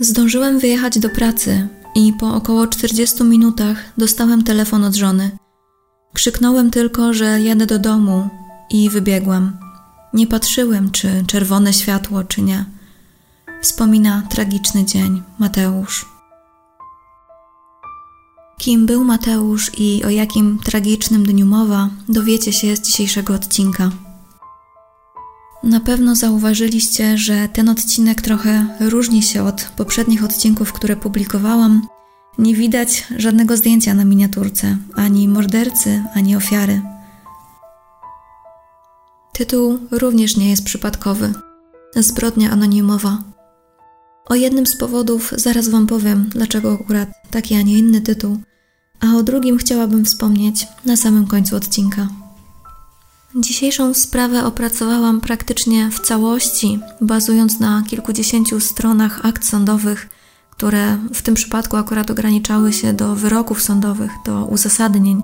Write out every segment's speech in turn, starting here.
Zdążyłem wyjechać do pracy i po około 40 minutach dostałem telefon od żony. Krzyknąłem tylko, że jadę do domu i wybiegłem. Nie patrzyłem, czy czerwone światło, czy nie. Wspomina tragiczny dzień Mateusz. Kim był Mateusz i o jakim tragicznym dniu mowa, dowiecie się z dzisiejszego odcinka. Na pewno zauważyliście, że ten odcinek trochę różni się od poprzednich odcinków, które publikowałam. Nie widać żadnego zdjęcia na miniaturce, ani mordercy, ani ofiary. Tytuł również nie jest przypadkowy. Zbrodnia anonimowa. O jednym z powodów zaraz Wam powiem, dlaczego akurat taki, a nie inny tytuł, a o drugim chciałabym wspomnieć na samym końcu odcinka. Dzisiejszą sprawę opracowałam praktycznie w całości, bazując na kilkudziesięciu stronach akt sądowych, które w tym przypadku akurat ograniczały się do wyroków sądowych, do uzasadnień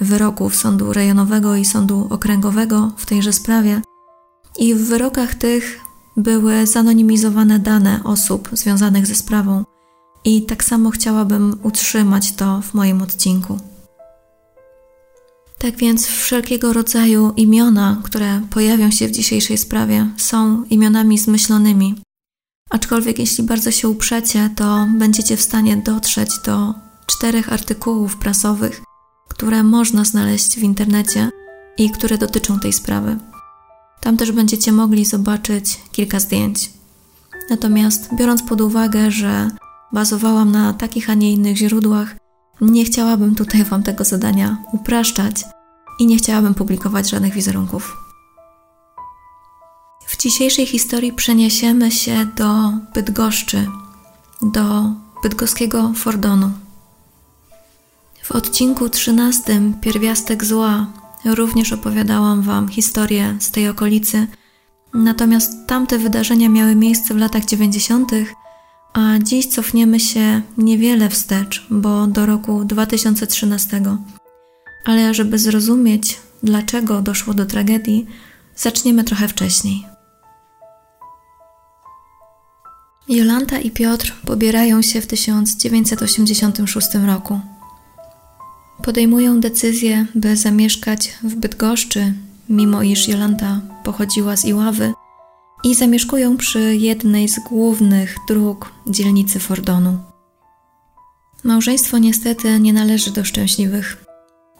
wyroków sądu rejonowego i sądu okręgowego w tejże sprawie. I w wyrokach tych były zanonimizowane dane osób związanych ze sprawą, i tak samo chciałabym utrzymać to w moim odcinku. Tak więc wszelkiego rodzaju imiona, które pojawią się w dzisiejszej sprawie, są imionami zmyślonymi. Aczkolwiek jeśli bardzo się uprzecie, to będziecie w stanie dotrzeć do czterech artykułów prasowych, które można znaleźć w internecie i które dotyczą tej sprawy. Tam też będziecie mogli zobaczyć kilka zdjęć. Natomiast biorąc pod uwagę, że bazowałam na takich, a nie innych źródłach, nie chciałabym tutaj Wam tego zadania upraszczać i nie chciałabym publikować żadnych wizerunków. W dzisiejszej historii przeniesiemy się do Bydgoszczy, do bydgoskiego Fordonu. W odcinku 13 Pierwiastek Zła również opowiadałam Wam historię z tej okolicy, natomiast tamte wydarzenia miały miejsce w latach 90., a dziś cofniemy się niewiele wstecz, bo do roku 2013. Ale żeby zrozumieć, dlaczego doszło do tragedii, zaczniemy trochę wcześniej. Jolanta i Piotr pobierają się w 1986 roku. Podejmują decyzję, by zamieszkać w Bydgoszczy, mimo iż Jolanta pochodziła z Iławy i zamieszkują przy jednej z głównych dróg dzielnicy Fordonu. Małżeństwo niestety nie należy do szczęśliwych.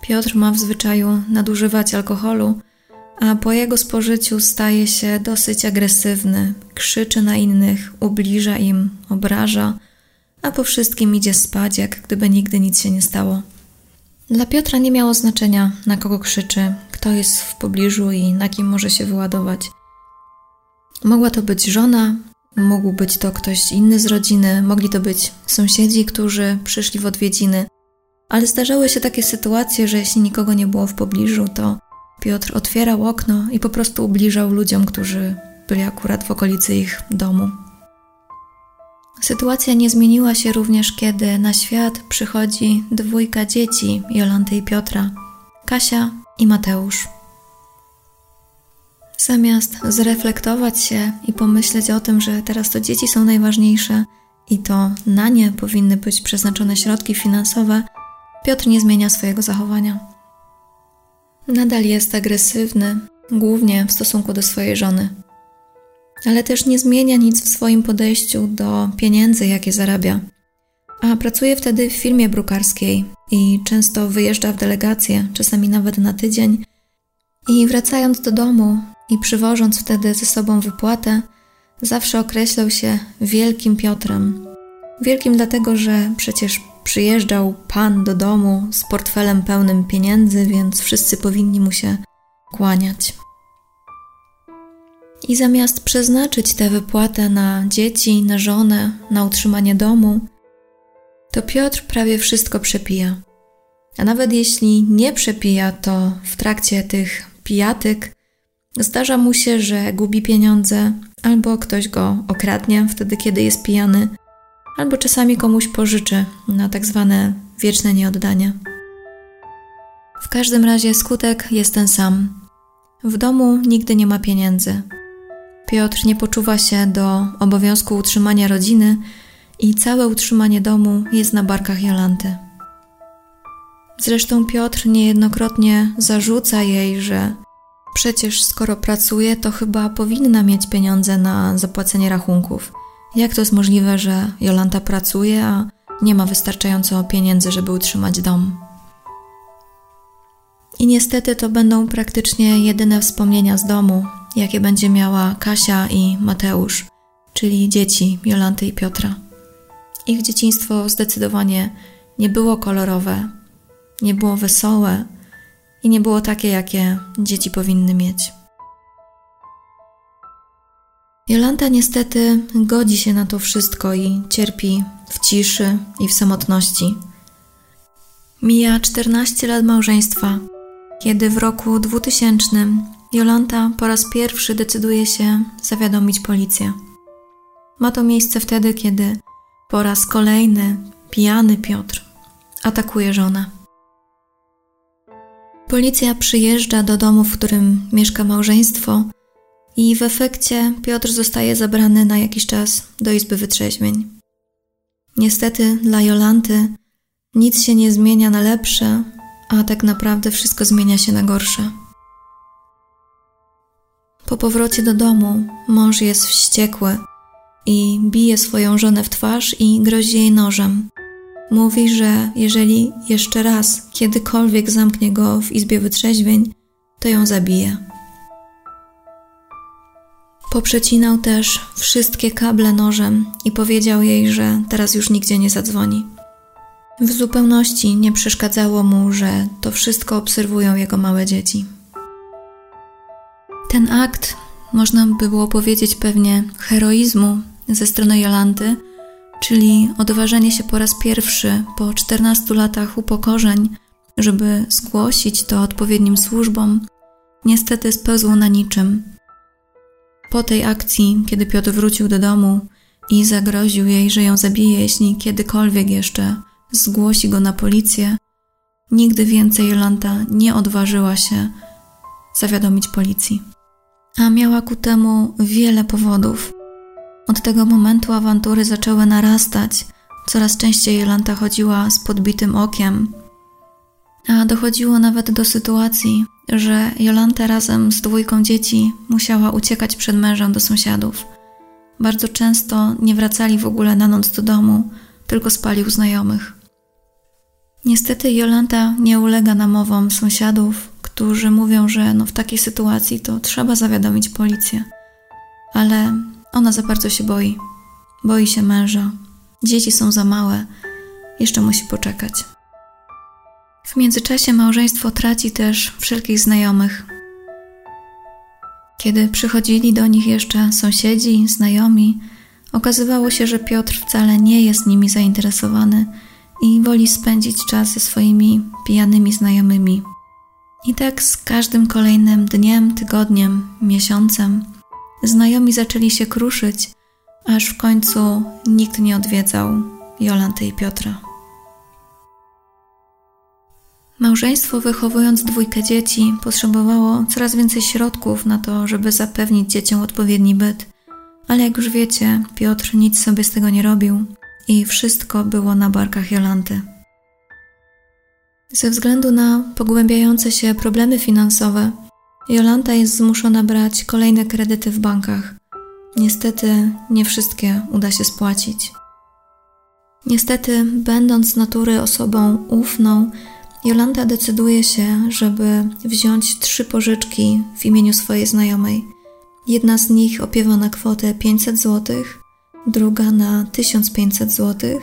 Piotr ma w zwyczaju nadużywać alkoholu, a po jego spożyciu staje się dosyć agresywny, krzyczy na innych, ubliża im, obraża, a po wszystkim idzie spać, jak gdyby nigdy nic się nie stało. Dla Piotra nie miało znaczenia, na kogo krzyczy, kto jest w pobliżu i na kim może się wyładować. Mogła to być żona, mógł być to ktoś inny z rodziny, mogli to być sąsiedzi, którzy przyszli w odwiedziny. Ale zdarzały się takie sytuacje, że jeśli nikogo nie było w pobliżu, to Piotr otwierał okno i po prostu ubliżał ludziom, którzy byli akurat w okolicy ich domu. Sytuacja nie zmieniła się również, kiedy na świat przychodzi dwójka dzieci Jolanty i Piotra Kasia i Mateusz. Zamiast zreflektować się i pomyśleć o tym, że teraz to dzieci są najważniejsze i to na nie powinny być przeznaczone środki finansowe, Piotr nie zmienia swojego zachowania. Nadal jest agresywny, głównie w stosunku do swojej żony, ale też nie zmienia nic w swoim podejściu do pieniędzy, jakie zarabia. A pracuje wtedy w firmie brukarskiej i często wyjeżdża w delegację, czasami nawet na tydzień. I wracając do domu, i przywożąc wtedy ze sobą wypłatę, zawsze określał się Wielkim Piotrem. Wielkim dlatego, że przecież przyjeżdżał pan do domu z portfelem pełnym pieniędzy, więc wszyscy powinni mu się kłaniać. I zamiast przeznaczyć tę wypłatę na dzieci, na żonę, na utrzymanie domu, to Piotr prawie wszystko przepija. A nawet jeśli nie przepija, to w trakcie tych pijatyk Zdarza mu się, że gubi pieniądze, albo ktoś go okradnie wtedy, kiedy jest pijany, albo czasami komuś pożyczy na tak zwane wieczne nieoddanie. W każdym razie skutek jest ten sam. W domu nigdy nie ma pieniędzy. Piotr nie poczuwa się do obowiązku utrzymania rodziny i całe utrzymanie domu jest na barkach Jolanty. Zresztą Piotr niejednokrotnie zarzuca jej, że przecież skoro pracuje, to chyba powinna mieć pieniądze na zapłacenie rachunków. Jak to jest możliwe, że Jolanta pracuje, a nie ma wystarczająco pieniędzy, żeby utrzymać dom? I niestety to będą praktycznie jedyne wspomnienia z domu, jakie będzie miała Kasia i Mateusz, czyli dzieci Jolanty i Piotra. Ich dzieciństwo zdecydowanie nie było kolorowe, nie było wesołe i nie było takie, jakie dzieci powinny mieć. Jolanta niestety godzi się na to wszystko i cierpi w ciszy i w samotności. Mija 14 lat małżeństwa, kiedy w roku 2000 Jolanta po raz pierwszy decyduje się zawiadomić policję. Ma to miejsce wtedy, kiedy po raz kolejny pijany Piotr atakuje żonę. Policja przyjeżdża do domu, w którym mieszka małżeństwo, i w efekcie Piotr zostaje zabrany na jakiś czas do izby wytrzeźwień. Niestety dla Jolanty nic się nie zmienia na lepsze, a tak naprawdę wszystko zmienia się na gorsze. Po powrocie do domu mąż jest wściekły i bije swoją żonę w twarz i grozi jej nożem. Mówi, że jeżeli jeszcze raz kiedykolwiek zamknie go w izbie wytrzeźwień, to ją zabije. Poprzecinał też wszystkie kable nożem i powiedział jej, że teraz już nigdzie nie zadzwoni. W zupełności nie przeszkadzało mu, że to wszystko obserwują jego małe dzieci. Ten akt, można by było powiedzieć pewnie, heroizmu ze strony Jolanty, czyli odważenie się po raz pierwszy po 14 latach upokorzeń, żeby zgłosić to odpowiednim służbom, niestety spełzło na niczym. Po tej akcji, kiedy Piotr wrócił do domu i zagroził jej, że ją zabije, jeśli kiedykolwiek jeszcze zgłosi go na policję, nigdy więcej Jolanta nie odważyła się zawiadomić policji. A miała ku temu wiele powodów. Od tego momentu awantury zaczęły narastać. Coraz częściej Jolanta chodziła z podbitym okiem, a dochodziło nawet do sytuacji, że Jolanta razem z dwójką dzieci musiała uciekać przed mężem do sąsiadów. Bardzo często nie wracali w ogóle na noc do domu, tylko spali u znajomych. Niestety Jolanta nie ulega namowom sąsiadów, którzy mówią, że no w takiej sytuacji to trzeba zawiadomić policję. Ale ona za bardzo się boi. Boi się męża. Dzieci są za małe. Jeszcze musi poczekać. W międzyczasie małżeństwo traci też wszelkich znajomych. Kiedy przychodzili do nich jeszcze sąsiedzi, znajomi, okazywało się, że Piotr wcale nie jest nimi zainteresowany i woli spędzić czas ze swoimi pijanymi znajomymi. I tak z każdym kolejnym dniem, tygodniem, miesiącem znajomi zaczęli się kruszyć, aż w końcu nikt nie odwiedzał Jolanty i Piotra. Małżeństwo, wychowując dwójkę dzieci, potrzebowało coraz więcej środków na to, żeby zapewnić dzieciom odpowiedni byt. Ale jak już wiecie, Piotr nic sobie z tego nie robił i wszystko było na barkach Jolanty. Ze względu na pogłębiające się problemy finansowe, Jolanta jest zmuszona brać kolejne kredyty w bankach. Niestety nie wszystkie uda się spłacić. Niestety, będąc z natury osobą ufną, Jolanta decyduje się, żeby wziąć trzy pożyczki w imieniu swojej znajomej. Jedna z nich opiewa na kwotę 500 zł, druga na 1500 zł,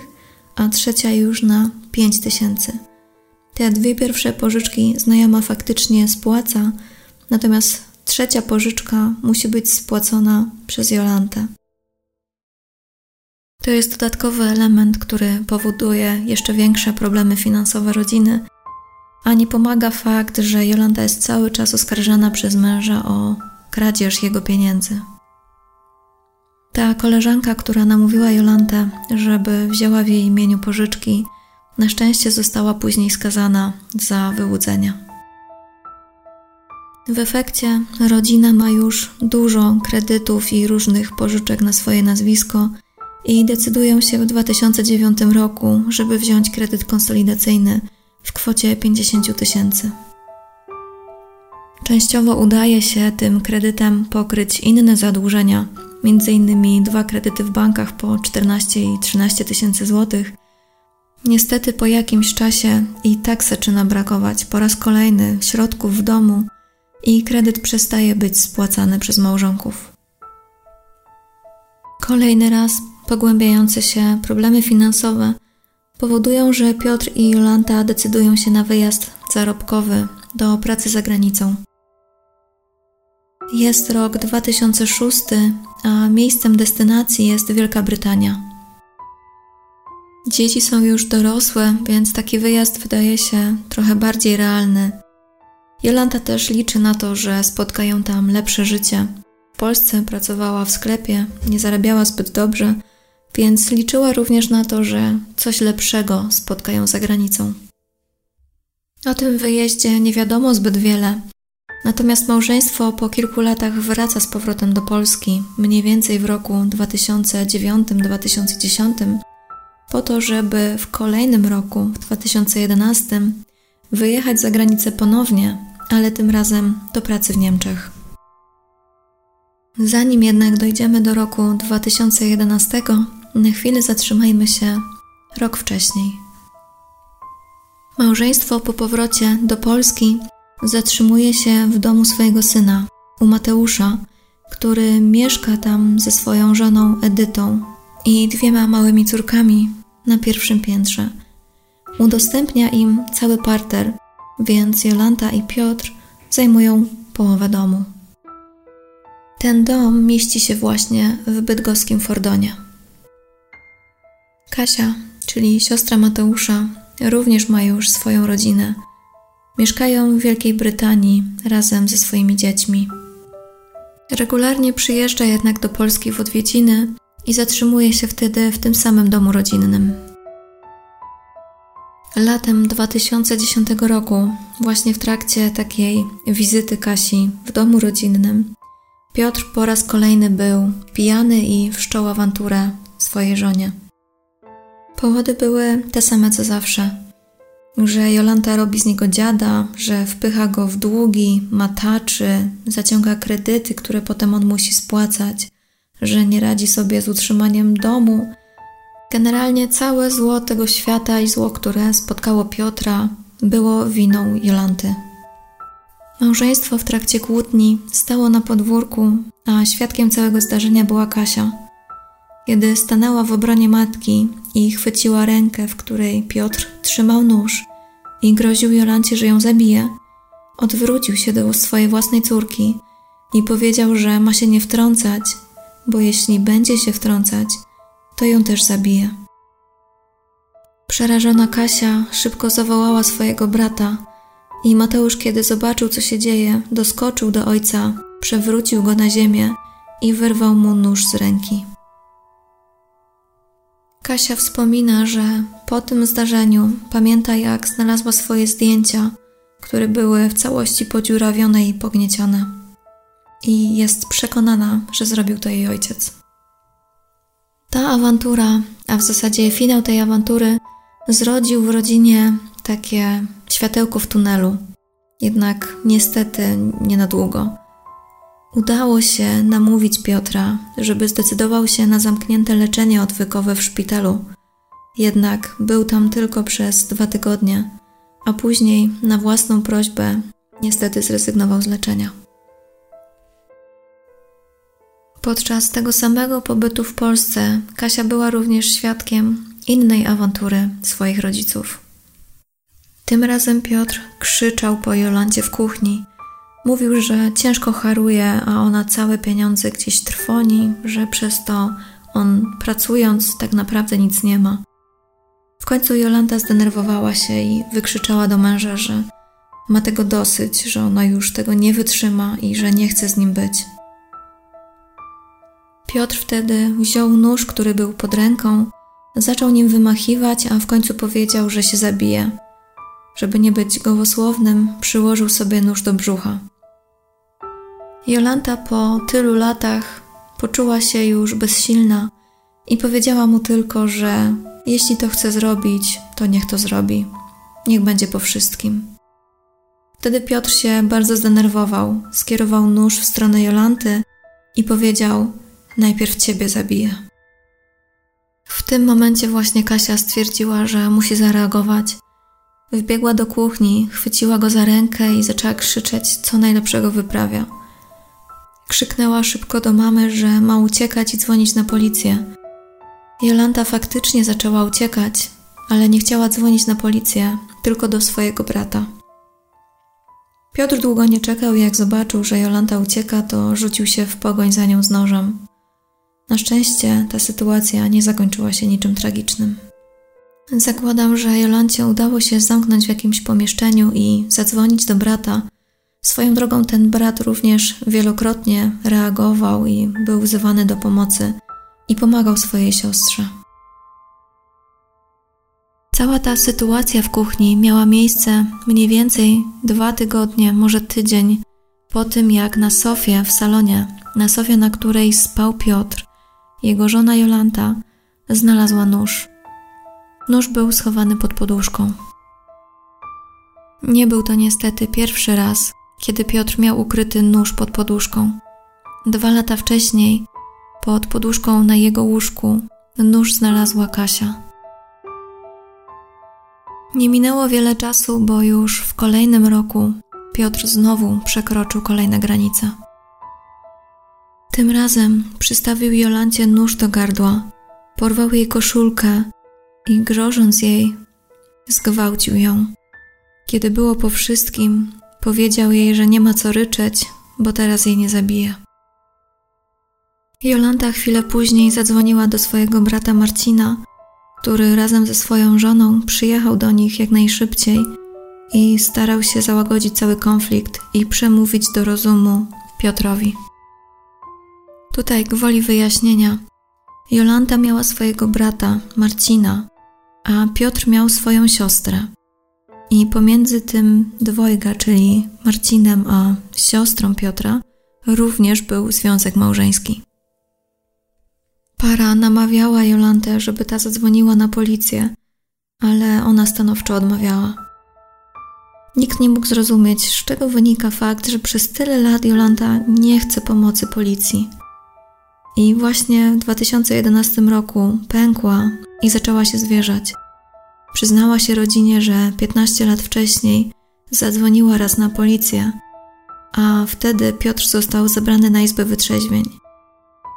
a trzecia już na 5000. Te dwie pierwsze pożyczki znajoma faktycznie spłaca, natomiast trzecia pożyczka musi być spłacona przez Jolantę. To jest dodatkowy element, który powoduje jeszcze większe problemy finansowe rodziny, a nie pomaga fakt, że Jolanta jest cały czas oskarżana przez męża o kradzież jego pieniędzy. Ta koleżanka, która namówiła Jolantę, żeby wzięła w jej imieniu pożyczki, na szczęście została później skazana za wyłudzenia. W efekcie rodzina ma już dużo kredytów i różnych pożyczek na swoje nazwisko i decydują się w 2009 roku, żeby wziąć kredyt konsolidacyjny w kwocie 50 tysięcy. Częściowo udaje się tym kredytem pokryć inne zadłużenia, m.in. dwa kredyty w bankach po 14 i 13 tysięcy złotych. Niestety po jakimś czasie i tak zaczyna brakować po raz kolejny środków w domu i kredyt przestaje być spłacany przez małżonków. Kolejny raz pogłębiające się problemy finansowe powodują, że Piotr i Jolanta decydują się na wyjazd zarobkowy do pracy za granicą. Jest rok 2006, a miejscem destynacji jest Wielka Brytania. Dzieci są już dorosłe, więc taki wyjazd wydaje się trochę bardziej realny. Jolanta też liczy na to, że spotkają tam lepsze życie. W Polsce pracowała w sklepie, nie zarabiała zbyt dobrze, więc liczyła również na to, że coś lepszego spotkają za granicą. O tym wyjeździe nie wiadomo zbyt wiele, Natomiast małżeństwo po kilku latach wraca z powrotem do Polski, mniej więcej w roku 2009-2010, po to, żeby w kolejnym roku, w 2011, wyjechać za granicę ponownie, ale tym razem do pracy w Niemczech. Zanim jednak dojdziemy do roku 2011, na chwilę zatrzymajmy się rok wcześniej. Małżeństwo po powrocie do Polski zatrzymuje się w domu swojego syna, u Mateusza, który mieszka tam ze swoją żoną Edytą i dwiema małymi córkami na pierwszym piętrze. Udostępnia im cały parter, więc Jolanta i Piotr zajmują połowę domu. Ten dom mieści się właśnie w bydgoskim Fordonie. Kasia, czyli siostra Mateusza, również ma już swoją rodzinę – Mieszkają w Wielkiej Brytanii razem ze swoimi dziećmi. Regularnie przyjeżdża jednak do Polski w odwiedziny i zatrzymuje się wtedy w tym samym domu rodzinnym. Latem 2010 roku, właśnie w trakcie takiej wizyty Kasi w domu rodzinnym, Piotr po raz kolejny był pijany i wszczął awanturę swojej żonie. Powody były te same co zawsze że Jolanta robi z niego dziada, że wpycha go w długi, mataczy, zaciąga kredyty, które potem on musi spłacać, że nie radzi sobie z utrzymaniem domu. Generalnie całe zło tego świata i zło, które spotkało Piotra, było winą Jolanty. Małżeństwo w trakcie kłótni stało na podwórku, a świadkiem całego zdarzenia była Kasia. Kiedy stanęła w obronie matki i chwyciła rękę, w której Piotr trzymał nóż i groził Jolancie, że ją zabije, odwrócił się do swojej własnej córki i powiedział, że ma się nie wtrącać, bo jeśli będzie się wtrącać, to ją też zabije. Przerażona Kasia szybko zawołała swojego brata i Mateusz, kiedy zobaczył, co się dzieje, doskoczył do ojca, przewrócił go na ziemię i wyrwał mu nóż z ręki. Kasia wspomina, że po tym zdarzeniu pamięta, jak znalazła swoje zdjęcia, które były w całości podziurawione i pogniecione. I jest przekonana, że zrobił to jej ojciec. Ta awantura, a w zasadzie finał tej awantury, zrodził w rodzinie takie światełko w tunelu. Jednak niestety nie na długo. Udało się namówić Piotra, żeby zdecydował się na zamknięte leczenie odwykowe w szpitalu. Jednak był tam tylko przez dwa tygodnie, a później na własną prośbę niestety zrezygnował z leczenia. Podczas tego samego pobytu w Polsce Kasia była również świadkiem innej awantury swoich rodziców. Tym razem Piotr krzyczał po Jolancie w kuchni – Mówił, że ciężko haruje, a ona całe pieniądze gdzieś trwoni, że przez to on pracując tak naprawdę nic nie ma. W końcu Jolanta zdenerwowała się i wykrzyczała do męża, że ma tego dosyć, że ona już tego nie wytrzyma i że nie chce z nim być. Piotr wtedy wziął nóż, który był pod ręką, zaczął nim wymachiwać, a w końcu powiedział, że się zabije. Żeby nie być gołosłownym, przyłożył sobie nóż do brzucha. Jolanta po tylu latach poczuła się już bezsilna i powiedziała mu tylko, że jeśli to chce zrobić, to niech to zrobi. Niech będzie po wszystkim. Wtedy Piotr się bardzo zdenerwował, skierował nóż w stronę Jolanty i powiedział: Najpierw ciebie zabiję. W tym momencie właśnie Kasia stwierdziła, że musi zareagować. Wbiegła do kuchni, chwyciła go za rękę i zaczęła krzyczeć, co najlepszego wyprawia. Krzyknęła szybko do mamy, że ma uciekać i dzwonić na policję. Jolanta faktycznie zaczęła uciekać, ale nie chciała dzwonić na policję, tylko do swojego brata. Piotr długo nie czekał i jak zobaczył, że Jolanta ucieka, to rzucił się w pogoń za nią z nożem. Na szczęście ta sytuacja nie zakończyła się niczym tragicznym. Zakładam, że Jolancie udało się zamknąć w jakimś pomieszczeniu i zadzwonić do brata. Swoją drogą ten brat również wielokrotnie reagował i był wzywany do pomocy i pomagał swojej siostrze. Cała ta sytuacja w kuchni miała miejsce mniej więcej dwa tygodnie, może tydzień po tym, jak na sofie w salonie, na sofie, na której spał Piotr, jego żona Jolanta znalazła nóż. Nóż był schowany pod poduszką. Nie był to niestety pierwszy raz, kiedy Piotr miał ukryty nóż pod poduszką. Dwa lata wcześniej, pod poduszką na jego łóżku, nóż znalazła Kasia. Nie minęło wiele czasu, bo już w kolejnym roku Piotr znowu przekroczył kolejne granice. Tym razem przystawił Jolancie nóż do gardła, porwał jej koszulkę i grożąc jej, zgwałcił ją. Kiedy było po wszystkim, powiedział jej, że nie ma co ryczeć, bo teraz jej nie zabije. Jolanta chwilę później zadzwoniła do swojego brata Marcina, który razem ze swoją żoną przyjechał do nich jak najszybciej i starał się załagodzić cały konflikt i przemówić do rozumu Piotrowi. Tutaj gwoli wyjaśnienia. Jolanta miała swojego brata, Marcina, a Piotr miał swoją siostrę. I pomiędzy tym dwojga, czyli Marcinem a siostrą Piotra, również był związek małżeński. Para namawiała Jolantę, żeby ta zadzwoniła na policję, ale ona stanowczo odmawiała. Nikt nie mógł zrozumieć, z czego wynika fakt, że przez tyle lat Jolanta nie chce pomocy policji. I właśnie w 2011 roku pękła i zaczęła się zwierzać. Przyznała się rodzinie, że 15 lat wcześniej zadzwoniła raz na policję, a wtedy Piotr został zabrany na izbę wytrzeźwień.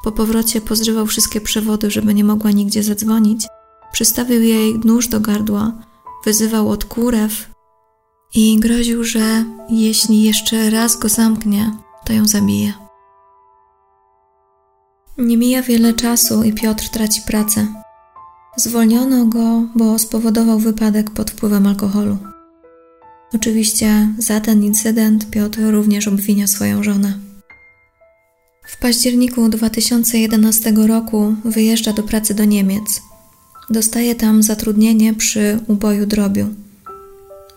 Po powrocie pozrywał wszystkie przewody, żeby nie mogła nigdzie zadzwonić. Przystawił jej nóż do gardła, wyzywał od kurew i groził, że jeśli jeszcze raz go zamknie, to ją zabije. Nie mija wiele czasu i Piotr traci pracę. Zwolniono go, bo spowodował wypadek pod wpływem alkoholu. Oczywiście za ten incydent Piotr również obwinia swoją żonę. W październiku 2011 roku wyjeżdża do pracy do Niemiec. Dostaje tam zatrudnienie przy uboju drobiu.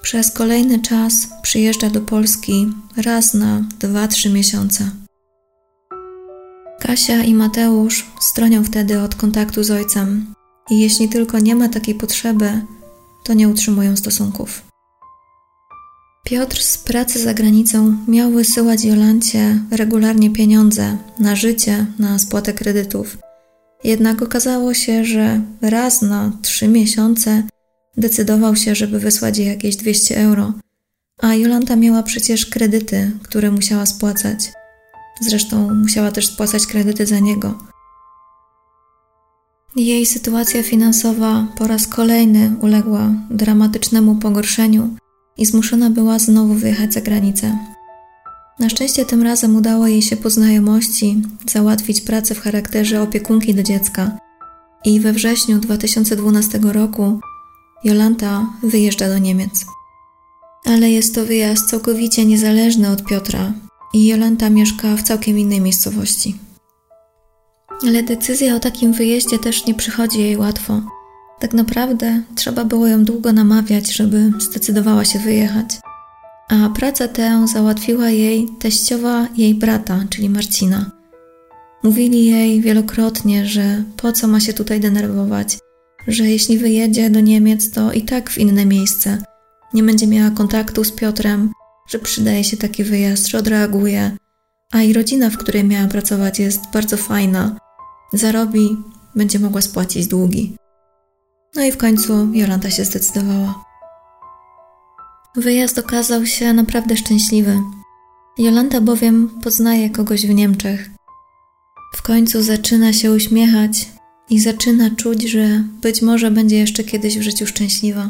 Przez kolejny czas przyjeżdża do Polski raz na 2-3 miesiące. Kasia i Mateusz stronią wtedy od kontaktu z ojcem i jeśli tylko nie ma takiej potrzeby, to nie utrzymują stosunków. Piotr z pracy za granicą miał wysyłać Jolancie regularnie pieniądze na życie, na spłatę kredytów. Jednak okazało się, że raz na trzy miesiące decydował się, żeby wysłać jej jakieś 200 euro, a Jolanta miała przecież kredyty, które musiała spłacać. Zresztą musiała też spłacać kredyty za niego. Jej sytuacja finansowa po raz kolejny uległa dramatycznemu pogorszeniu i zmuszona była znowu wyjechać za granicę. Na szczęście tym razem udało jej się po znajomości załatwić pracę w charakterze opiekunki do dziecka i we wrześniu 2012 roku Jolanta wyjeżdża do Niemiec. Ale jest to wyjazd całkowicie niezależny od Piotra i Jolanta mieszka w całkiem innej miejscowości. Ale decyzja o takim wyjeździe też nie przychodzi jej łatwo. Tak naprawdę trzeba było ją długo namawiać, żeby zdecydowała się wyjechać. A pracę tę załatwiła jej teściowa jej brata, czyli Marcina. Mówili jej wielokrotnie, że po co ma się tutaj denerwować, że jeśli wyjedzie do Niemiec, to i tak w inne miejsce. Nie będzie miała kontaktu z Piotrem, że przydaje się taki wyjazd, że odreaguje. A i rodzina, w której miała pracować, jest bardzo fajna. Zarobi, będzie mogła spłacić długi. No i w końcu Jolanta się zdecydowała. Wyjazd okazał się naprawdę szczęśliwy. Jolanta bowiem poznaje kogoś w Niemczech. W końcu zaczyna się uśmiechać i zaczyna czuć, że być może będzie jeszcze kiedyś w życiu szczęśliwa.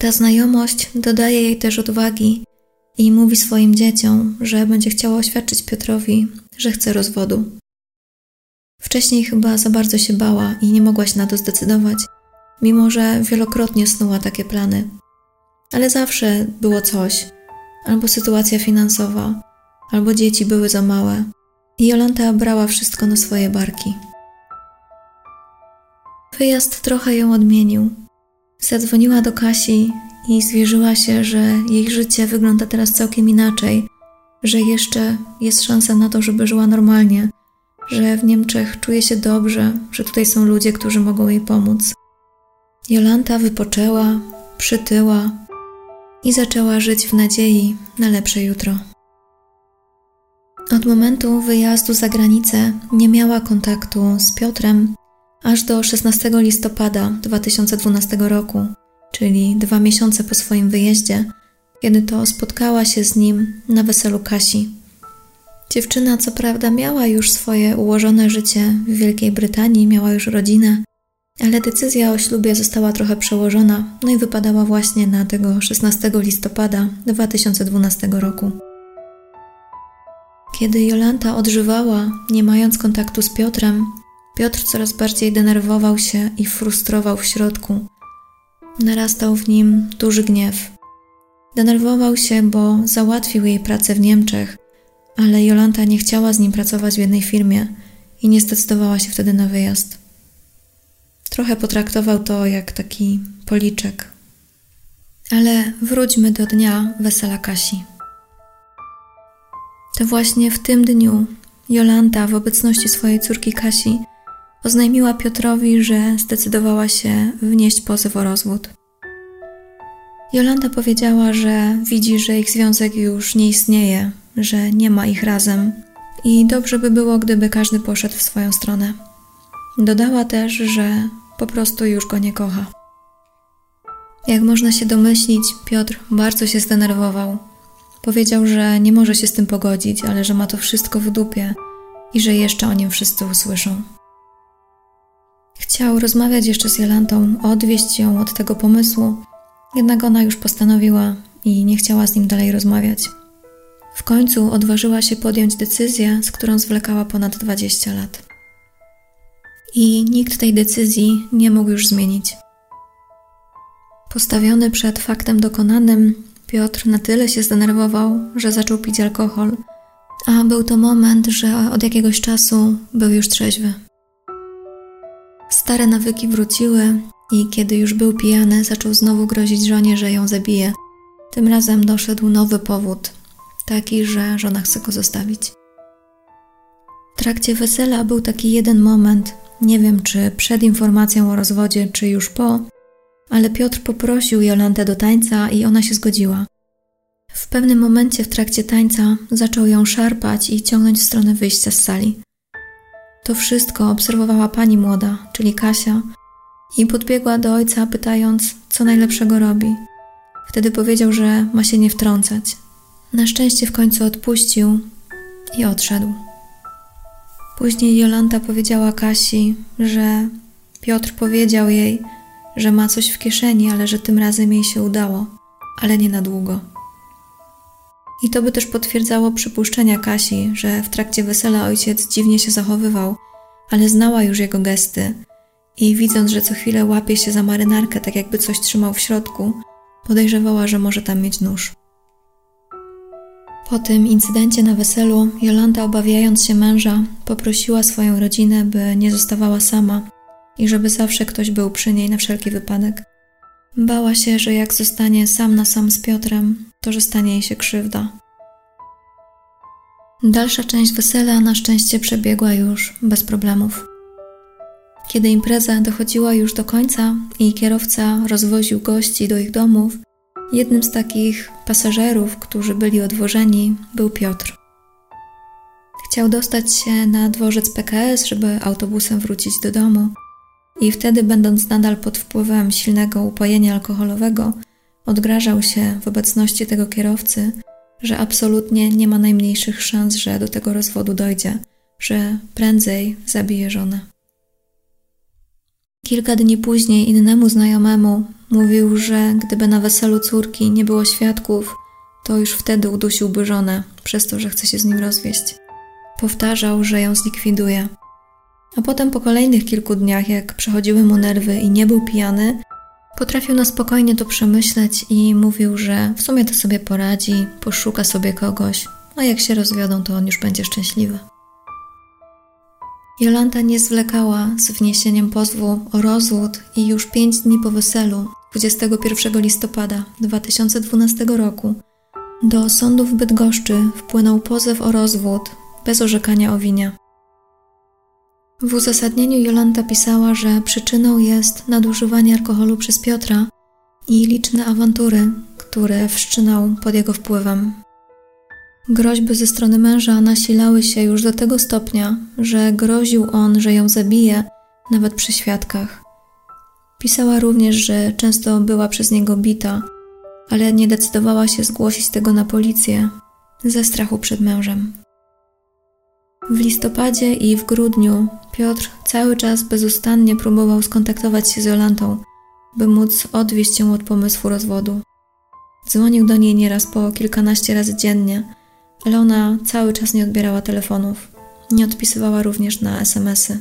Ta znajomość dodaje jej też odwagi i mówi swoim dzieciom, że będzie chciała oświadczyć Piotrowi, że chce rozwodu. Wcześniej chyba za bardzo się bała i nie mogła się na to zdecydować, mimo że wielokrotnie snuła takie plany. Ale zawsze było coś, albo sytuacja finansowa, albo dzieci były za małe, i Jolanta brała wszystko na swoje barki. Wyjazd trochę ją odmienił. Zadzwoniła do Kasi i zwierzyła się, że jej życie wygląda teraz całkiem inaczej, że jeszcze jest szansa na to, żeby żyła normalnie, że w Niemczech czuje się dobrze, że tutaj są ludzie, którzy mogą jej pomóc. Jolanta wypoczęła, przytyła i zaczęła żyć w nadziei na lepsze jutro. Od momentu wyjazdu za granicę nie miała kontaktu z Piotrem aż do 16 listopada 2012 roku, czyli dwa miesiące po swoim wyjeździe, kiedy to spotkała się z nim na weselu Kasi. Dziewczyna, co prawda, miała już swoje ułożone życie w Wielkiej Brytanii, miała już rodzinę, ale decyzja o ślubie została trochę przełożona, no i wypadała właśnie na tego 16 listopada 2012 roku. Kiedy Jolanta odżywała, nie mając kontaktu z Piotrem, Piotr coraz bardziej denerwował się i frustrował w środku. Narastał w nim duży gniew. Denerwował się, bo załatwił jej pracę w Niemczech, ale Jolanta nie chciała z nim pracować w jednej firmie i nie zdecydowała się wtedy na wyjazd. Trochę potraktował to jak taki policzek. Ale wróćmy do dnia wesela Kasi. To właśnie w tym dniu Jolanta w obecności swojej córki Kasi oznajmiła Piotrowi, że zdecydowała się wnieść pozew o rozwód. Jolanta powiedziała, że widzi, że ich związek już nie istnieje, że nie ma ich razem i dobrze by było, gdyby każdy poszedł w swoją stronę. Dodała też, że po prostu już go nie kocha. Jak można się domyślić, Piotr bardzo się zdenerwował. Powiedział, że nie może się z tym pogodzić, ale że ma to wszystko w dupie i że jeszcze o nim wszyscy usłyszą. Chciał rozmawiać jeszcze z Jolantą, odwieść ją od tego pomysłu, jednak ona już postanowiła i nie chciała z nim dalej rozmawiać. W końcu odważyła się podjąć decyzję, z którą zwlekała ponad 20 lat. I nikt tej decyzji nie mógł już zmienić. Postawiony przed faktem dokonanym, Piotr na tyle się zdenerwował, że zaczął pić alkohol, a był to moment, że od jakiegoś czasu był już trzeźwy. Stare nawyki wróciły i kiedy już był pijany, zaczął znowu grozić żonie, że ją zabije. Tym razem doszedł nowy powód, taki, że żona chce go zostawić. W trakcie wesela był taki jeden moment, nie wiem czy przed informacją o rozwodzie, czy już po, ale Piotr poprosił Jolantę do tańca i ona się zgodziła. W pewnym momencie w trakcie tańca zaczął ją szarpać i ciągnąć w stronę wyjścia z sali. To wszystko obserwowała pani młoda, czyli Kasia, i podbiegła do ojca, pytając, co najlepszego robi. Wtedy powiedział, że ma się nie wtrącać. Na szczęście w końcu odpuścił i odszedł. Później Jolanta powiedziała Kasi, że Piotr powiedział jej, że ma coś w kieszeni, ale że tym razem jej się udało, ale nie na długo. I to by też potwierdzało przypuszczenia Kasi, że w trakcie wesela ojciec dziwnie się zachowywał, ale znała już jego gesty i widząc, że co chwilę łapie się za marynarkę, tak jakby coś trzymał w środku, podejrzewała, że może tam mieć nóż. Po tym incydencie na weselu, Jolanta, obawiając się męża, poprosiła swoją rodzinę, by nie zostawała sama i żeby zawsze ktoś był przy niej na wszelki wypadek. Bała się, że jak zostanie sam na sam z Piotrem, to że stanie jej się krzywda. Dalsza część wesela na szczęście przebiegła już bez problemów. Kiedy impreza dochodziła już do końca i kierowca rozwoził gości do ich domów, jednym z takich pasażerów, którzy byli odwożeni, był Piotr. Chciał dostać się na dworzec PKS, żeby autobusem wrócić do domu, i wtedy, będąc nadal pod wpływem silnego upojenia alkoholowego, odgrażał się w obecności tego kierowcy, że absolutnie nie ma najmniejszych szans, że do tego rozwodu dojdzie, że prędzej zabije żonę. Kilka dni później innemu znajomemu mówił, że gdyby na weselu córki nie było świadków, to już wtedy udusiłby żonę przez to, że chce się z nim rozwieść. Powtarzał, że ją zlikwiduje. A potem po kolejnych kilku dniach, jak przechodziły mu nerwy i nie był pijany, potrafił na spokojnie to przemyśleć i mówił, że w sumie to sobie poradzi, poszuka sobie kogoś, a jak się rozwiodą, to on już będzie szczęśliwy. Jolanta nie zwlekała z wniesieniem pozwu o rozwód i już pięć dni po weselu, 21 listopada 2012 roku, do sądu w Bydgoszczy wpłynął pozew o rozwód bez orzekania o winie. W uzasadnieniu Jolanta pisała, że przyczyną jest nadużywanie alkoholu przez Piotra i liczne awantury, które wszczynał pod jego wpływem. Groźby ze strony męża nasilały się już do tego stopnia, że groził on, że ją zabije, nawet przy świadkach. Pisała również, że często była przez niego bita, ale nie decydowała się zgłosić tego na policję ze strachu przed mężem. W listopadzie i w grudniu Piotr cały czas bezustannie próbował skontaktować się z Jolantą, by móc odwieść ją od pomysłu rozwodu. Dzwonił do niej nieraz po kilkanaście razy dziennie, ale ona cały czas nie odbierała telefonów. Nie odpisywała również na SMSy.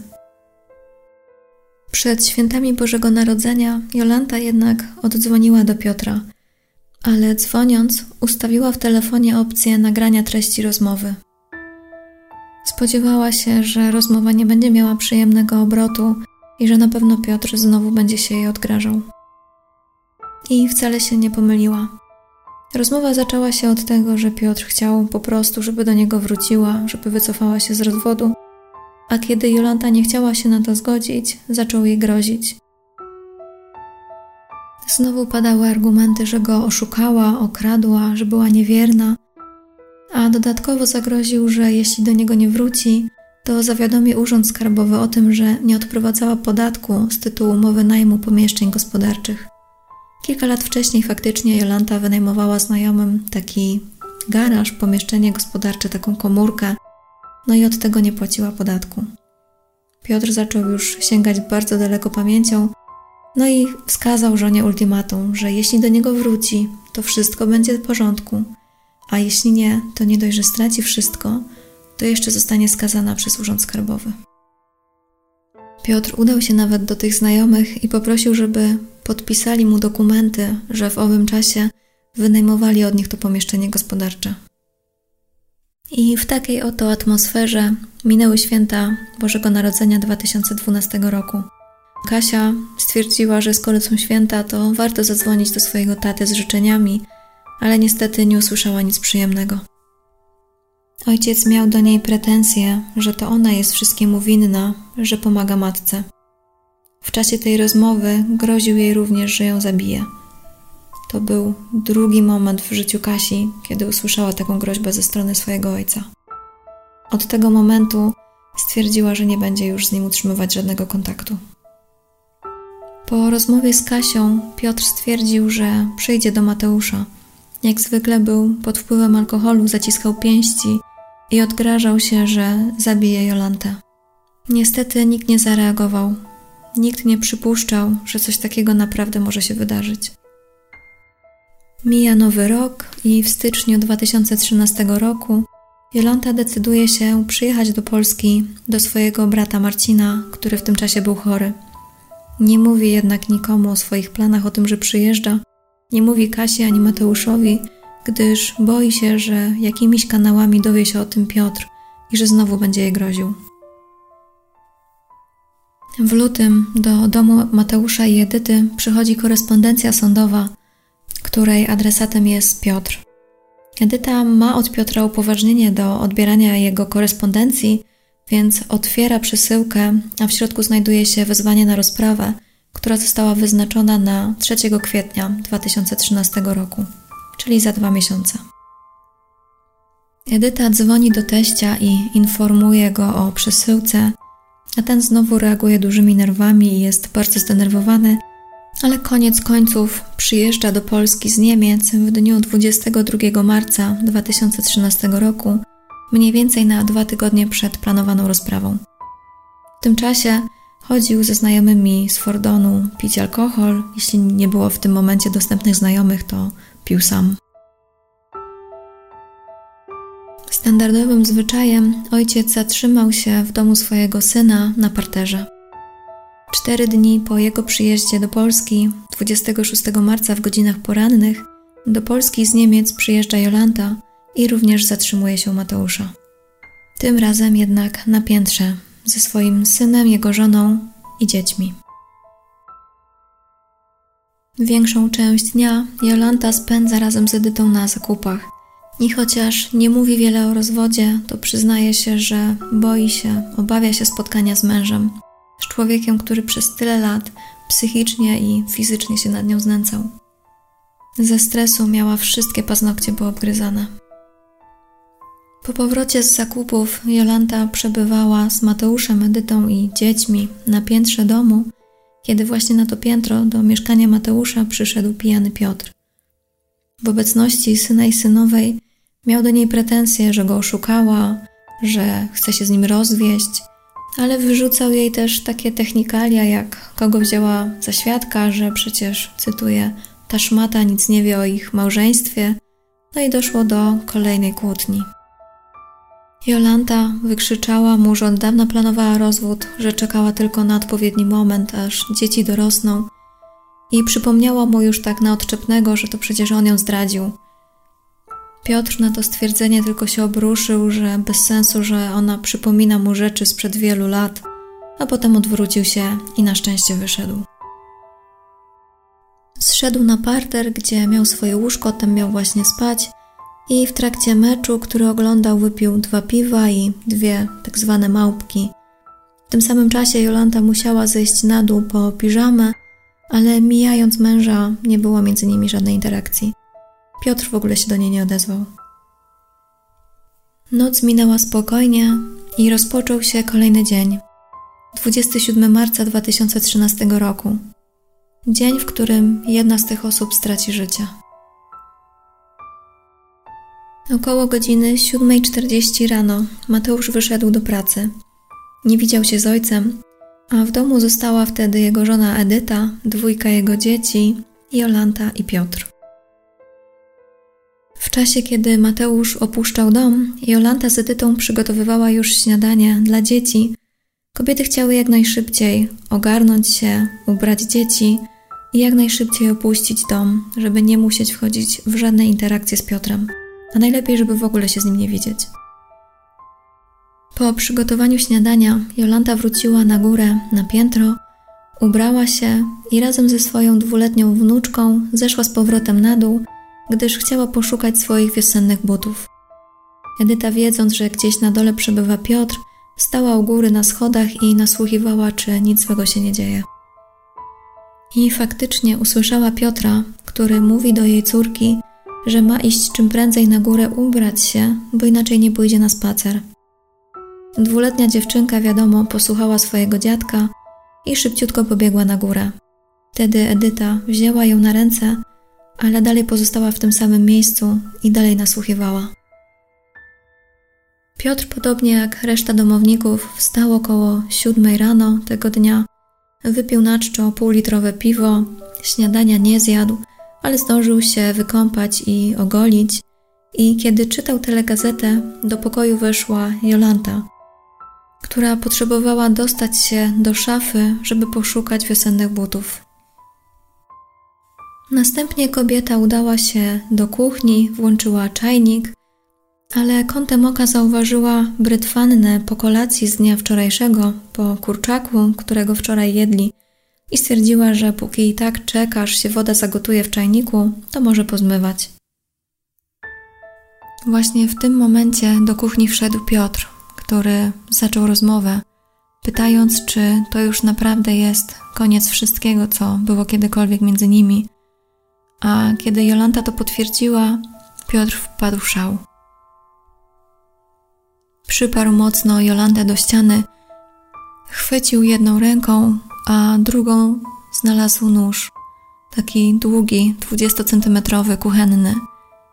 Przed świętami Bożego Narodzenia Jolanta jednak oddzwoniła do Piotra, ale dzwoniąc ustawiła w telefonie opcję nagrania treści rozmowy. Spodziewała się, że rozmowa nie będzie miała przyjemnego obrotu i że na pewno Piotr znowu będzie się jej odgrażał. I wcale się nie pomyliła. Rozmowa zaczęła się od tego, że Piotr chciał po prostu, żeby do niego wróciła, żeby wycofała się z rozwodu, a kiedy Jolanta nie chciała się na to zgodzić, zaczął jej grozić. Znowu padały argumenty, że go oszukała, okradła, że była niewierna, a dodatkowo zagroził, że jeśli do niego nie wróci, to zawiadomi Urząd Skarbowy o tym, że nie odprowadzała podatku z tytułu umowy najmu pomieszczeń gospodarczych. Kilka lat wcześniej faktycznie Jolanta wynajmowała znajomym taki garaż, pomieszczenie gospodarcze, taką komórkę, no i od tego nie płaciła podatku. Piotr zaczął już sięgać bardzo daleko pamięcią, no i wskazał żonie ultimatum, że jeśli do niego wróci, to wszystko będzie w porządku, a jeśli nie, to nie dość, że straci wszystko, to jeszcze zostanie skazana przez Urząd Skarbowy. Piotr udał się nawet do tych znajomych i poprosił, żeby podpisali mu dokumenty, że w owym czasie wynajmowali od nich to pomieszczenie gospodarcze. I w takiej oto atmosferze minęły święta Bożego Narodzenia 2012 roku. Kasia stwierdziła, że skoro są święta, to warto zadzwonić do swojego taty z życzeniami, ale niestety nie usłyszała nic przyjemnego. Ojciec miał do niej pretensje, że to ona jest wszystkiemu winna, że pomaga matce. W czasie tej rozmowy groził jej również, że ją zabije. To był drugi moment w życiu Kasi, kiedy usłyszała taką groźbę ze strony swojego ojca. Od tego momentu stwierdziła, że nie będzie już z nim utrzymywać żadnego kontaktu. Po rozmowie z Kasią Piotr stwierdził, że przyjdzie do Mateusza. Jak zwykle był pod wpływem alkoholu, zaciskał pięści i odgrażał się, że zabije Jolantę. Niestety nikt nie zareagował. Nikt nie przypuszczał, że coś takiego naprawdę może się wydarzyć. Mija nowy rok i w styczniu 2013 roku Jolanta decyduje się przyjechać do Polski do swojego brata Marcina, który w tym czasie był chory. Nie mówi jednak nikomu o swoich planach o tym, że przyjeżdża. Nie mówi Kasi ani Mateuszowi, gdyż boi się, że jakimiś kanałami dowie się o tym Piotr i że znowu będzie jej groził. W lutym do domu Mateusza i Edyty przychodzi korespondencja sądowa, której adresatem jest Piotr. Edyta ma od Piotra upoważnienie do odbierania jego korespondencji, więc otwiera przesyłkę, a w środku znajduje się wezwanie na rozprawę, która została wyznaczona na 3 kwietnia 2013 roku, czyli za dwa miesiące. Edyta dzwoni do teścia i informuje go o przesyłce, a ten znowu reaguje dużymi nerwami i jest bardzo zdenerwowany, ale koniec końców przyjeżdża do Polski z Niemiec w dniu 22 marca 2013 roku, mniej więcej na dwa tygodnie przed planowaną rozprawą. W tym czasie chodził ze znajomymi z Fordonu pić alkohol. Jeśli nie było w tym momencie dostępnych znajomych, to pił sam. Standardowym zwyczajem ojciec zatrzymał się w domu swojego syna na parterze. Cztery dni po jego przyjeździe do Polski, 26 marca w godzinach porannych, do Polski z Niemiec przyjeżdża Jolanta i również zatrzymuje się Mateusza. Tym razem jednak na piętrze, ze swoim synem, jego żoną i dziećmi. Większą część dnia Jolanta spędza razem z Edytą na zakupach – i chociaż nie mówi wiele o rozwodzie, to przyznaje się, że boi się, obawia się spotkania z mężem, z człowiekiem, który przez tyle lat psychicznie i fizycznie się nad nią znęcał. Ze stresu miała wszystkie paznokcie poobgryzane. Po powrocie z zakupów Jolanta przebywała z Mateuszem, Edytą i dziećmi na piętrze domu, kiedy właśnie na to piętro do mieszkania Mateusza przyszedł pijany Piotr. W obecności syna i synowej Miał do niej pretensje, że go oszukała, że chce się z nim rozwieść, ale wyrzucał jej też takie technikalia, jak kogo wzięła za świadka, że przecież, cytuję, ta szmata nic nie wie o ich małżeństwie, no i doszło do kolejnej kłótni. Jolanta wykrzyczała mu, że od dawna planowała rozwód, że czekała tylko na odpowiedni moment, aż dzieci dorosną. I przypomniała mu już tak na odczepnego, że to przecież on ją zdradził – Piotr na to stwierdzenie tylko się obruszył, że bez sensu, że ona przypomina mu rzeczy sprzed wielu lat, a potem odwrócił się i na szczęście wyszedł. Zszedł na parter, gdzie miał swoje łóżko, tam miał właśnie spać i w trakcie meczu, który oglądał, wypił dwa piwa i dwie tak zwane małpki. W tym samym czasie Jolanta musiała zejść na dół po piżamę, ale mijając męża nie było między nimi żadnej interakcji. Piotr w ogóle się do niej nie odezwał. Noc minęła spokojnie i rozpoczął się kolejny dzień. 27 marca 2013 roku. Dzień, w którym jedna z tych osób straci życie. Około godziny 7.40 rano Mateusz wyszedł do pracy. Nie widział się z ojcem, a w domu została wtedy jego żona Edyta, dwójka jego dzieci, Jolanta i Piotr. W czasie, kiedy Mateusz opuszczał dom, Jolanta z Edytą przygotowywała już śniadanie dla dzieci. Kobiety chciały jak najszybciej ogarnąć się, ubrać dzieci i jak najszybciej opuścić dom, żeby nie musieć wchodzić w żadne interakcje z Piotrem, a najlepiej, żeby w ogóle się z nim nie widzieć. Po przygotowaniu śniadania Jolanta wróciła na górę, na piętro, ubrała się i razem ze swoją dwuletnią wnuczką zeszła z powrotem na dół gdyż chciała poszukać swoich wiosennych butów. Edyta, wiedząc, że gdzieś na dole przebywa Piotr, stała u góry na schodach i nasłuchiwała, czy nic złego się nie dzieje. I faktycznie usłyszała Piotra, który mówi do jej córki, że ma iść czym prędzej na górę ubrać się, bo inaczej nie pójdzie na spacer. Dwuletnia dziewczynka, wiadomo, posłuchała swojego dziadka i szybciutko pobiegła na górę. Wtedy Edyta wzięła ją na ręce ale dalej pozostała w tym samym miejscu i dalej nasłuchiwała. Piotr, podobnie jak reszta domowników, wstał około siódmej rano tego dnia, wypił na czczo półlitrowe piwo, śniadania nie zjadł, ale zdążył się wykąpać i ogolić. I kiedy czytał telegazetę, do pokoju weszła Jolanta, która potrzebowała dostać się do szafy, żeby poszukać wiosennych butów. Następnie kobieta udała się do kuchni, włączyła czajnik, ale kątem oka zauważyła brytwannę po kolacji z dnia wczorajszego, po kurczaku, którego wczoraj jedli i stwierdziła, że póki i tak czeka, aż się woda zagotuje w czajniku, to może pozmywać. Właśnie w tym momencie do kuchni wszedł Piotr, który zaczął rozmowę, pytając, czy to już naprawdę jest koniec wszystkiego, co było kiedykolwiek między nimi. A kiedy Jolanta to potwierdziła, Piotr wpadł w szał. Przyparł mocno Jolantę do ściany, chwycił jedną ręką, a drugą znalazł nóż, taki długi, dwudziestocentymetrowy, kuchenny,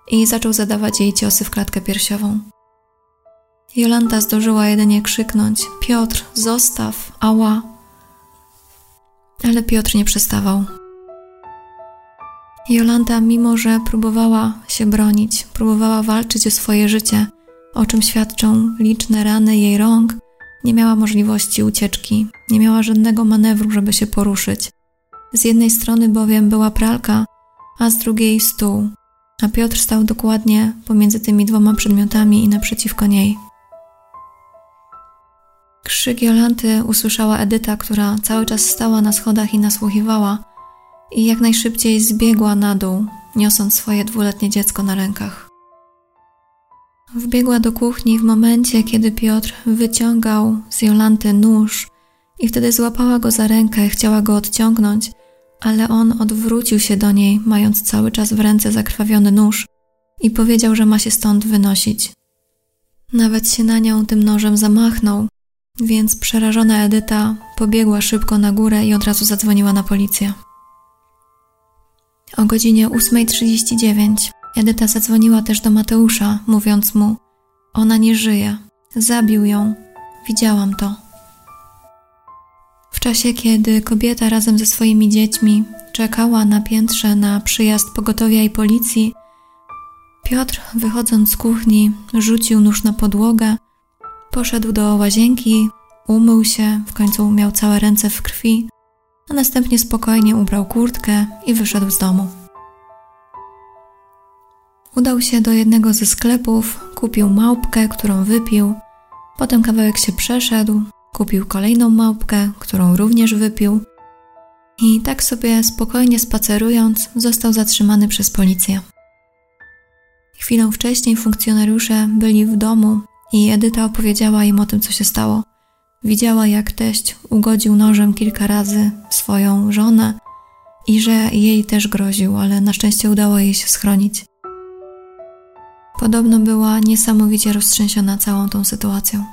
i zaczął zadawać jej ciosy w klatkę piersiową. Jolanta zdążyła jedynie krzyknąć: Piotr, zostaw, ała. Ale Piotr nie przestawał. Jolanta, mimo że próbowała się bronić, próbowała walczyć o swoje życie, o czym świadczą liczne rany jej rąk, nie miała możliwości ucieczki, nie miała żadnego manewru, żeby się poruszyć. Z jednej strony bowiem była pralka, a z drugiej stół, a Piotr stał dokładnie pomiędzy tymi dwoma przedmiotami i naprzeciwko niej. Krzyk Jolanty usłyszała Edyta, która cały czas stała na schodach i nasłuchiwała, i jak najszybciej zbiegła na dół, niosąc swoje dwuletnie dziecko na rękach. Wbiegła do kuchni w momencie, kiedy Piotr wyciągał z Jolanty nóż i wtedy złapała go za rękę, chciała go odciągnąć, ale on odwrócił się do niej, mając cały czas w ręce zakrwawiony nóż i powiedział, że ma się stąd wynosić. Nawet się na nią tym nożem zamachnął, więc przerażona Edyta pobiegła szybko na górę i od razu zadzwoniła na policję. O godzinie 8.39 Edyta zadzwoniła też do Mateusza, mówiąc mu: Ona nie żyje, zabił ją, widziałam to. W czasie, kiedy kobieta razem ze swoimi dziećmi czekała na piętrze na przyjazd pogotowia i policji, Piotr, wychodząc z kuchni, rzucił nóż na podłogę Poszedł do łazienki, umył się, w końcu miał całe ręce w krwi, a następnie spokojnie ubrał kurtkę i wyszedł z domu. Udał się do jednego ze sklepów, kupił małpkę, którą wypił, potem kawałek się przeszedł, kupił kolejną małpkę, którą również wypił i tak sobie spokojnie spacerując został zatrzymany przez policję. Chwilę wcześniej funkcjonariusze byli w domu i Edyta opowiedziała im o tym, co się stało. Widziała, jak teść ugodził nożem kilka razy swoją żonę i że jej też groził, ale na szczęście udało jej się schronić. Podobno była niesamowicie roztrzęsiona całą tą sytuacją.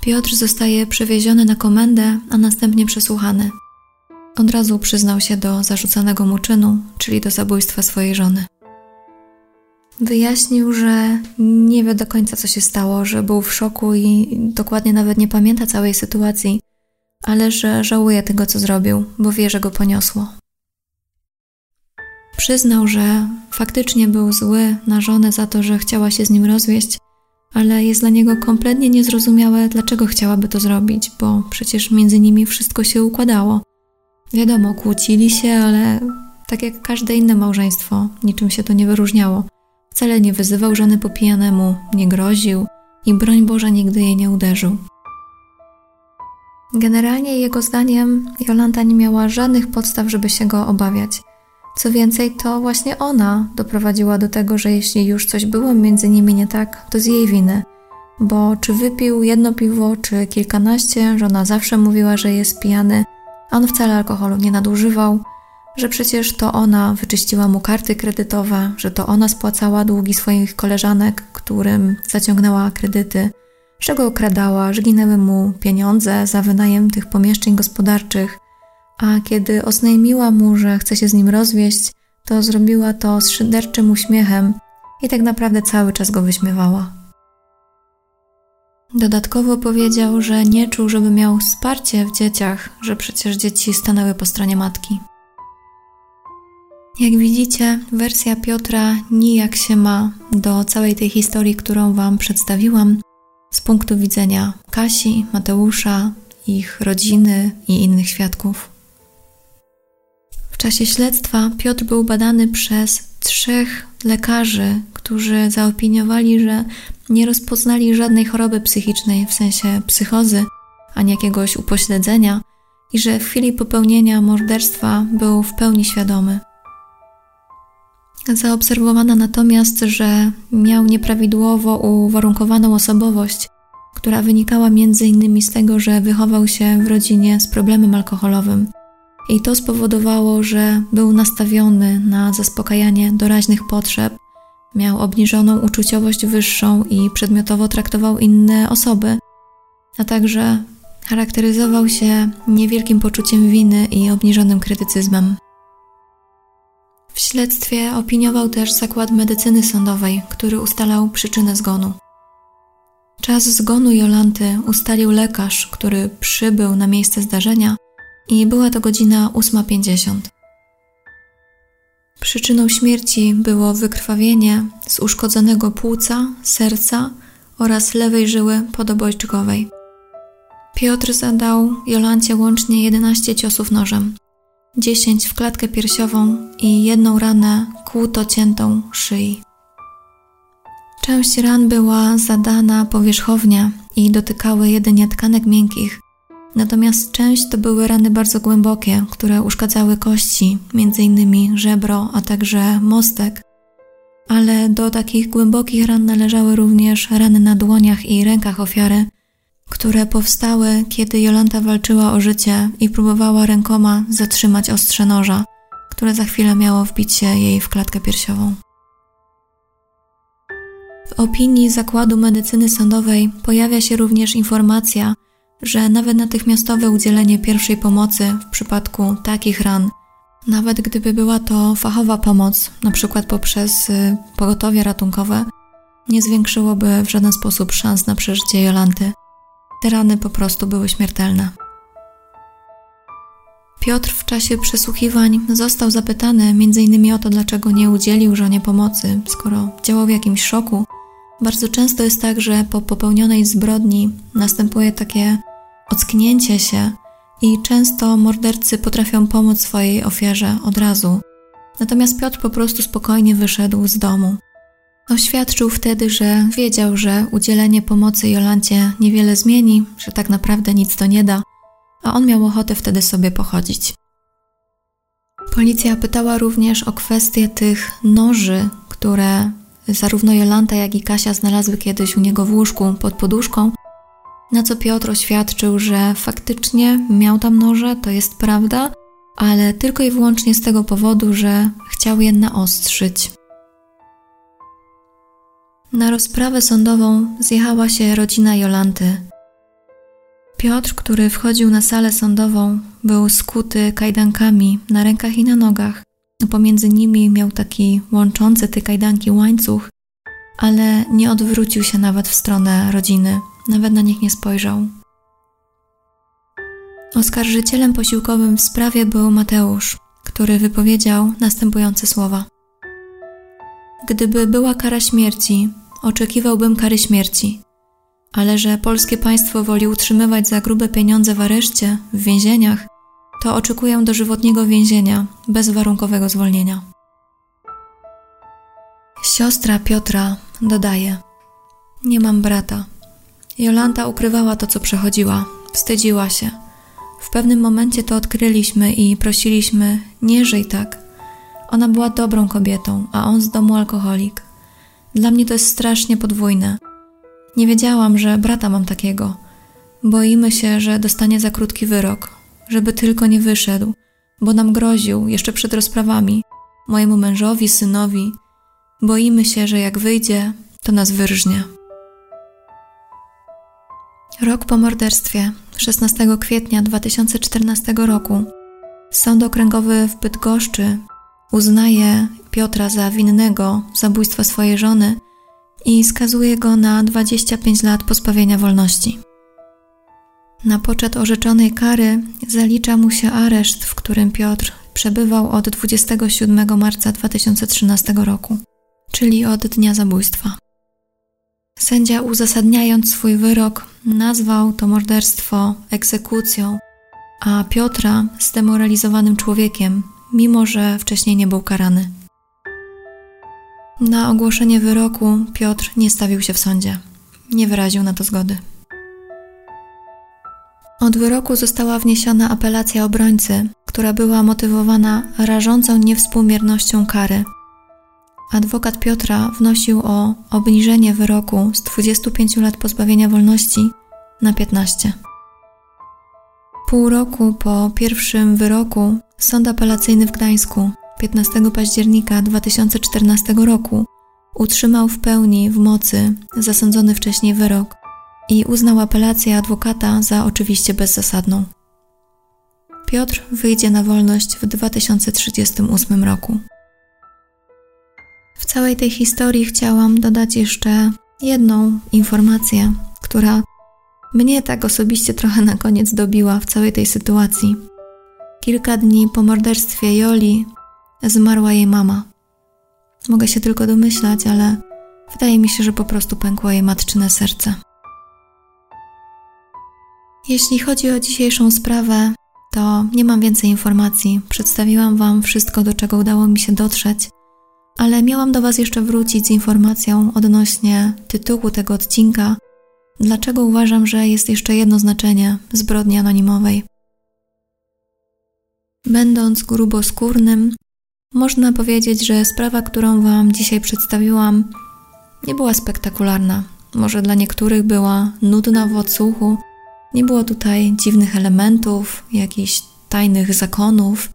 Piotr zostaje przewieziony na komendę, a następnie przesłuchany. Od razu przyznał się do zarzucanego mu czynu, czyli do zabójstwa swojej żony. Wyjaśnił, że nie wie do końca, co się stało, że był w szoku i dokładnie nawet nie pamięta całej sytuacji, ale że żałuje tego, co zrobił, bo wie, że go poniosło. Przyznał, że faktycznie był zły na żonę za to, że chciała się z nim rozwieść, ale jest dla niego kompletnie niezrozumiałe, dlaczego chciałaby to zrobić, bo przecież między nimi wszystko się układało. Wiadomo, kłócili się, ale tak jak każde inne małżeństwo, niczym się to nie wyróżniało. Wcale nie wyzywał żony po pijanemu, nie groził i broń Boże nigdy jej nie uderzył. Generalnie jego zdaniem Jolanta nie miała żadnych podstaw, żeby się go obawiać. Co więcej, to właśnie ona doprowadziła do tego, że jeśli już coś było między nimi nie tak, to z jej winy. Bo czy wypił jedno piwo, czy kilkanaście, żona zawsze mówiła, że jest pijany, a on wcale alkoholu nie nadużywał, że przecież to ona wyczyściła mu karty kredytowe, że to ona spłacała długi swoich koleżanek, którym zaciągnęła kredyty, że go okradała, że ginęły mu pieniądze za wynajem tych pomieszczeń gospodarczych, a kiedy oznajmiła mu, że chce się z nim rozwieść, to zrobiła to z szyderczym uśmiechem i tak naprawdę cały czas go wyśmiewała. Dodatkowo powiedział, że nie czuł, żeby miał wsparcie w dzieciach, że przecież dzieci stanęły po stronie matki. Jak widzicie, wersja Piotra nijak się ma do całej tej historii, którą Wam przedstawiłam z punktu widzenia Kasi, Mateusza, ich rodziny i innych świadków. Czasie śledztwa Piotr był badany przez trzech lekarzy, którzy zaopiniowali, że nie rozpoznali żadnej choroby psychicznej w sensie psychozy ani jakiegoś upośledzenia i że w chwili popełnienia morderstwa był w pełni świadomy. Zaobserwowano natomiast, że miał nieprawidłowo uwarunkowaną osobowość, która wynikała innymi z tego, że wychował się w rodzinie z problemem alkoholowym. I to spowodowało, że był nastawiony na zaspokajanie doraźnych potrzeb, miał obniżoną uczuciowość wyższą i przedmiotowo traktował inne osoby, a także charakteryzował się niewielkim poczuciem winy i obniżonym krytycyzmem. W śledztwie opiniował też zakład medycyny sądowej, który ustalał przyczynę zgonu. Czas zgonu Jolanty ustalił lekarz, który przybył na miejsce zdarzenia i była to godzina 8.50. Przyczyną śmierci było wykrwawienie z uszkodzonego płuca, serca oraz lewej żyły podobojczykowej. Piotr zadał Jolancie łącznie 11 ciosów nożem, 10 w klatkę piersiową i jedną ranę kłuto ciętą szyi. Część ran była zadana powierzchownie i dotykały jedynie tkanek miękkich, natomiast część to były rany bardzo głębokie, które uszkadzały kości, m.in. żebro, a także mostek. Ale do takich głębokich ran należały również rany na dłoniach i rękach ofiary, które powstały, kiedy Jolanta walczyła o życie i próbowała rękoma zatrzymać ostrze noża, które za chwilę miało wbić się jej w klatkę piersiową. W opinii Zakładu Medycyny Sądowej pojawia się również informacja, że nawet natychmiastowe udzielenie pierwszej pomocy w przypadku takich ran, nawet gdyby była to fachowa pomoc, np. poprzez y, pogotowie ratunkowe, nie zwiększyłoby w żaden sposób szans na przeżycie Jolanty. Te rany po prostu były śmiertelne. Piotr w czasie przesłuchiwań został zapytany m.in. o to, dlaczego nie udzielił żonie pomocy, skoro działał w jakimś szoku. Bardzo często jest tak, że po popełnionej zbrodni następuje takie ocknięcie się i często mordercy potrafią pomóc swojej ofierze od razu. Natomiast Piotr po prostu spokojnie wyszedł z domu. Oświadczył wtedy, że wiedział, że udzielenie pomocy Jolancie niewiele zmieni, że tak naprawdę nic to nie da, a on miał ochotę wtedy sobie pochodzić. Policja pytała również o kwestię tych noży, które zarówno Jolanta, jak i Kasia znalazły kiedyś u niego w łóżku pod poduszką, na co Piotr oświadczył, że faktycznie miał tam noże, to jest prawda, ale tylko i wyłącznie z tego powodu, że chciał je naostrzyć. Na rozprawę sądową zjechała się rodzina Jolanty. Piotr, który wchodził na salę sądową, był skuty kajdankami na rękach i na nogach. Pomiędzy nimi miał taki łączący te kajdanki łańcuch, ale nie odwrócił się nawet w stronę rodziny, nawet na nich nie spojrzał. Oskarżycielem posiłkowym w sprawie był Mateusz, który wypowiedział następujące słowa: Gdyby była kara śmierci, oczekiwałbym kary śmierci, ale że polskie państwo woli utrzymywać za grube pieniądze w areszcie, w więzieniach, to oczekuję dożywotniego więzienia bez warunkowego zwolnienia. Siostra Piotra dodaje: Nie mam brata. Jolanta ukrywała to, co przechodziła, wstydziła się. W pewnym momencie to odkryliśmy i prosiliśmy: Nie żyj tak. Ona była dobrą kobietą, a on z domu alkoholik. Dla mnie to jest strasznie podwójne. Nie wiedziałam, że brata mam takiego. Boimy się, że dostanie za krótki wyrok, żeby tylko nie wyszedł, bo nam groził jeszcze przed rozprawami, mojemu mężowi, synowi. Boimy się, że jak wyjdzie, to nas wyrżnie. Rok po morderstwie, 16 kwietnia 2014 roku, Sąd Okręgowy w Bydgoszczy uznaje Piotra za winnego zabójstwa swojej żony i skazuje go na 25 lat pozbawienia wolności. Na poczet orzeczonej kary zalicza mu się areszt, w którym Piotr przebywał od 27 marca 2013 roku, czyli od dnia zabójstwa. Sędzia, uzasadniając swój wyrok, nazwał to morderstwo egzekucją, a Piotra zdemoralizowanym człowiekiem, mimo że wcześniej nie był karany. Na ogłoszenie wyroku Piotr nie stawił się w sądzie. Nie wyraził na to zgody. Od wyroku została wniesiona apelacja obrońcy, która była motywowana rażącą niewspółmiernością kary. Adwokat Piotra wnosił o obniżenie wyroku z 25 lat pozbawienia wolności na 15. Pół roku po pierwszym wyroku Sąd Apelacyjny w Gdańsku 15 października 2014 roku utrzymał w pełni w mocy zasądzony wcześniej wyrok i uznał apelację adwokata za oczywiście bezzasadną. Piotr wyjdzie na wolność w 2038 roku. W całej tej historii chciałam dodać jeszcze jedną informację, która mnie tak osobiście trochę na koniec dobiła w całej tej sytuacji. Kilka dni po morderstwie Joli zmarła jej mama. Mogę się tylko domyślać, ale wydaje mi się, że po prostu pękło jej matczyne serce. Jeśli chodzi o dzisiejszą sprawę, to nie mam więcej informacji. Przedstawiłam Wam wszystko, do czego udało mi się dotrzeć, ale miałam do Was jeszcze wrócić z informacją odnośnie tytułu tego odcinka. Dlaczego uważam, że jest jeszcze jedno znaczenie zbrodni anonimowej? Będąc gruboskórnym, można powiedzieć, że sprawa, którą Wam dzisiaj przedstawiłam, nie była spektakularna. Może dla niektórych była nudna w odsłuchu, nie było tutaj dziwnych elementów, jakichś tajnych zakonów,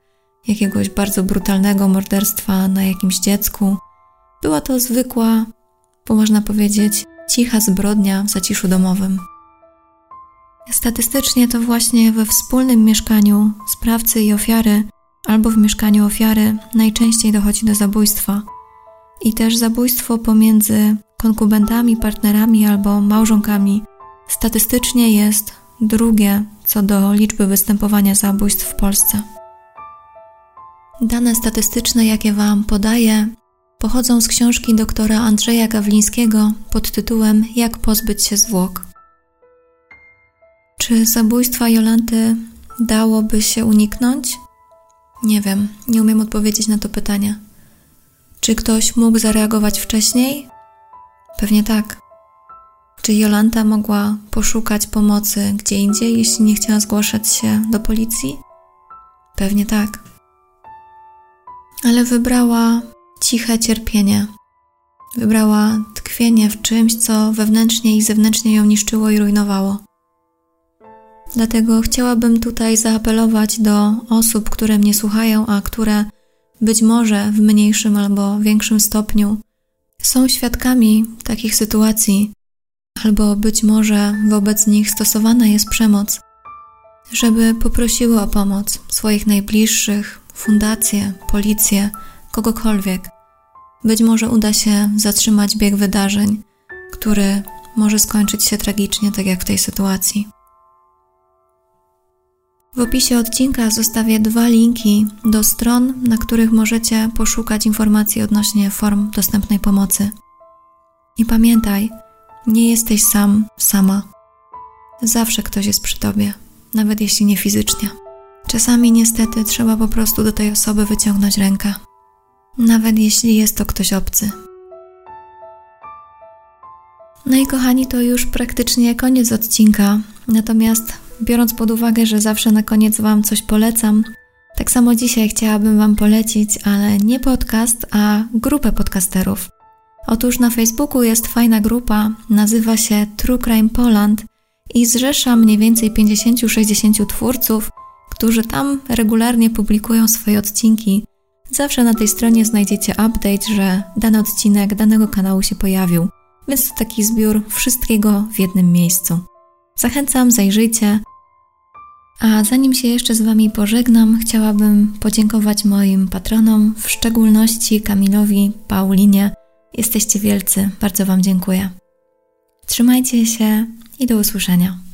jakiegoś bardzo brutalnego morderstwa na jakimś dziecku. Była to zwykła, bo można powiedzieć, cicha zbrodnia w zaciszu domowym. Statystycznie to właśnie we wspólnym mieszkaniu sprawcy i ofiary, albo w mieszkaniu ofiary, najczęściej dochodzi do zabójstwa. I też zabójstwo pomiędzy konkubentami, partnerami albo małżonkami statystycznie jest drugie co do liczby występowania zabójstw w Polsce. Dane statystyczne, jakie Wam podaję, pochodzą z książki doktora Andrzeja Gawlińskiego pod tytułem Jak pozbyć się zwłok. Czy zabójstwa Jolanty dałoby się uniknąć? Nie wiem, nie umiem odpowiedzieć na to pytanie. Czy ktoś mógł zareagować wcześniej? Pewnie tak. Czy Jolanta mogła poszukać pomocy gdzie indziej, jeśli nie chciała zgłaszać się do policji? Pewnie tak. Ale wybrała ciche cierpienie. Wybrała tkwienie w czymś, co wewnętrznie i zewnętrznie ją niszczyło i rujnowało. Dlatego chciałabym tutaj zaapelować do osób, które mnie słuchają, a które być może w mniejszym albo większym stopniu są świadkami takich sytuacji, albo być może wobec nich stosowana jest przemoc, żeby poprosiły o pomoc swoich najbliższych, fundację, policję, kogokolwiek. Być może uda się zatrzymać bieg wydarzeń, który może skończyć się tragicznie, tak jak w tej sytuacji. W opisie odcinka zostawię dwa linki do stron, na których możecie poszukać informacji odnośnie form dostępnej pomocy. I pamiętaj, nie jesteś sam, sama. Zawsze ktoś jest przy tobie, nawet jeśli nie fizycznie. Czasami niestety trzeba po prostu do tej osoby wyciągnąć rękę, nawet jeśli jest to ktoś obcy. No i kochani, to już praktycznie koniec odcinka. Natomiast biorąc pod uwagę, że zawsze na koniec Wam coś polecam, tak samo dzisiaj chciałabym Wam polecić, ale nie podcast, a grupę podcasterów. Otóż na Facebooku jest fajna grupa, nazywa się True Crime Poland i zrzesza mniej więcej 50-60 twórców, którzy tam regularnie publikują swoje odcinki. Zawsze na tej stronie znajdziecie update, że dany odcinek danego kanału się pojawił, więc to taki zbiór wszystkiego w jednym miejscu. Zachęcam, zajrzyjcie. A zanim się jeszcze z Wami pożegnam, chciałabym podziękować moim patronom, w szczególności Kamilowi, Paulinie, Jesteście wielcy, bardzo Wam dziękuję. Trzymajcie się i do usłyszenia.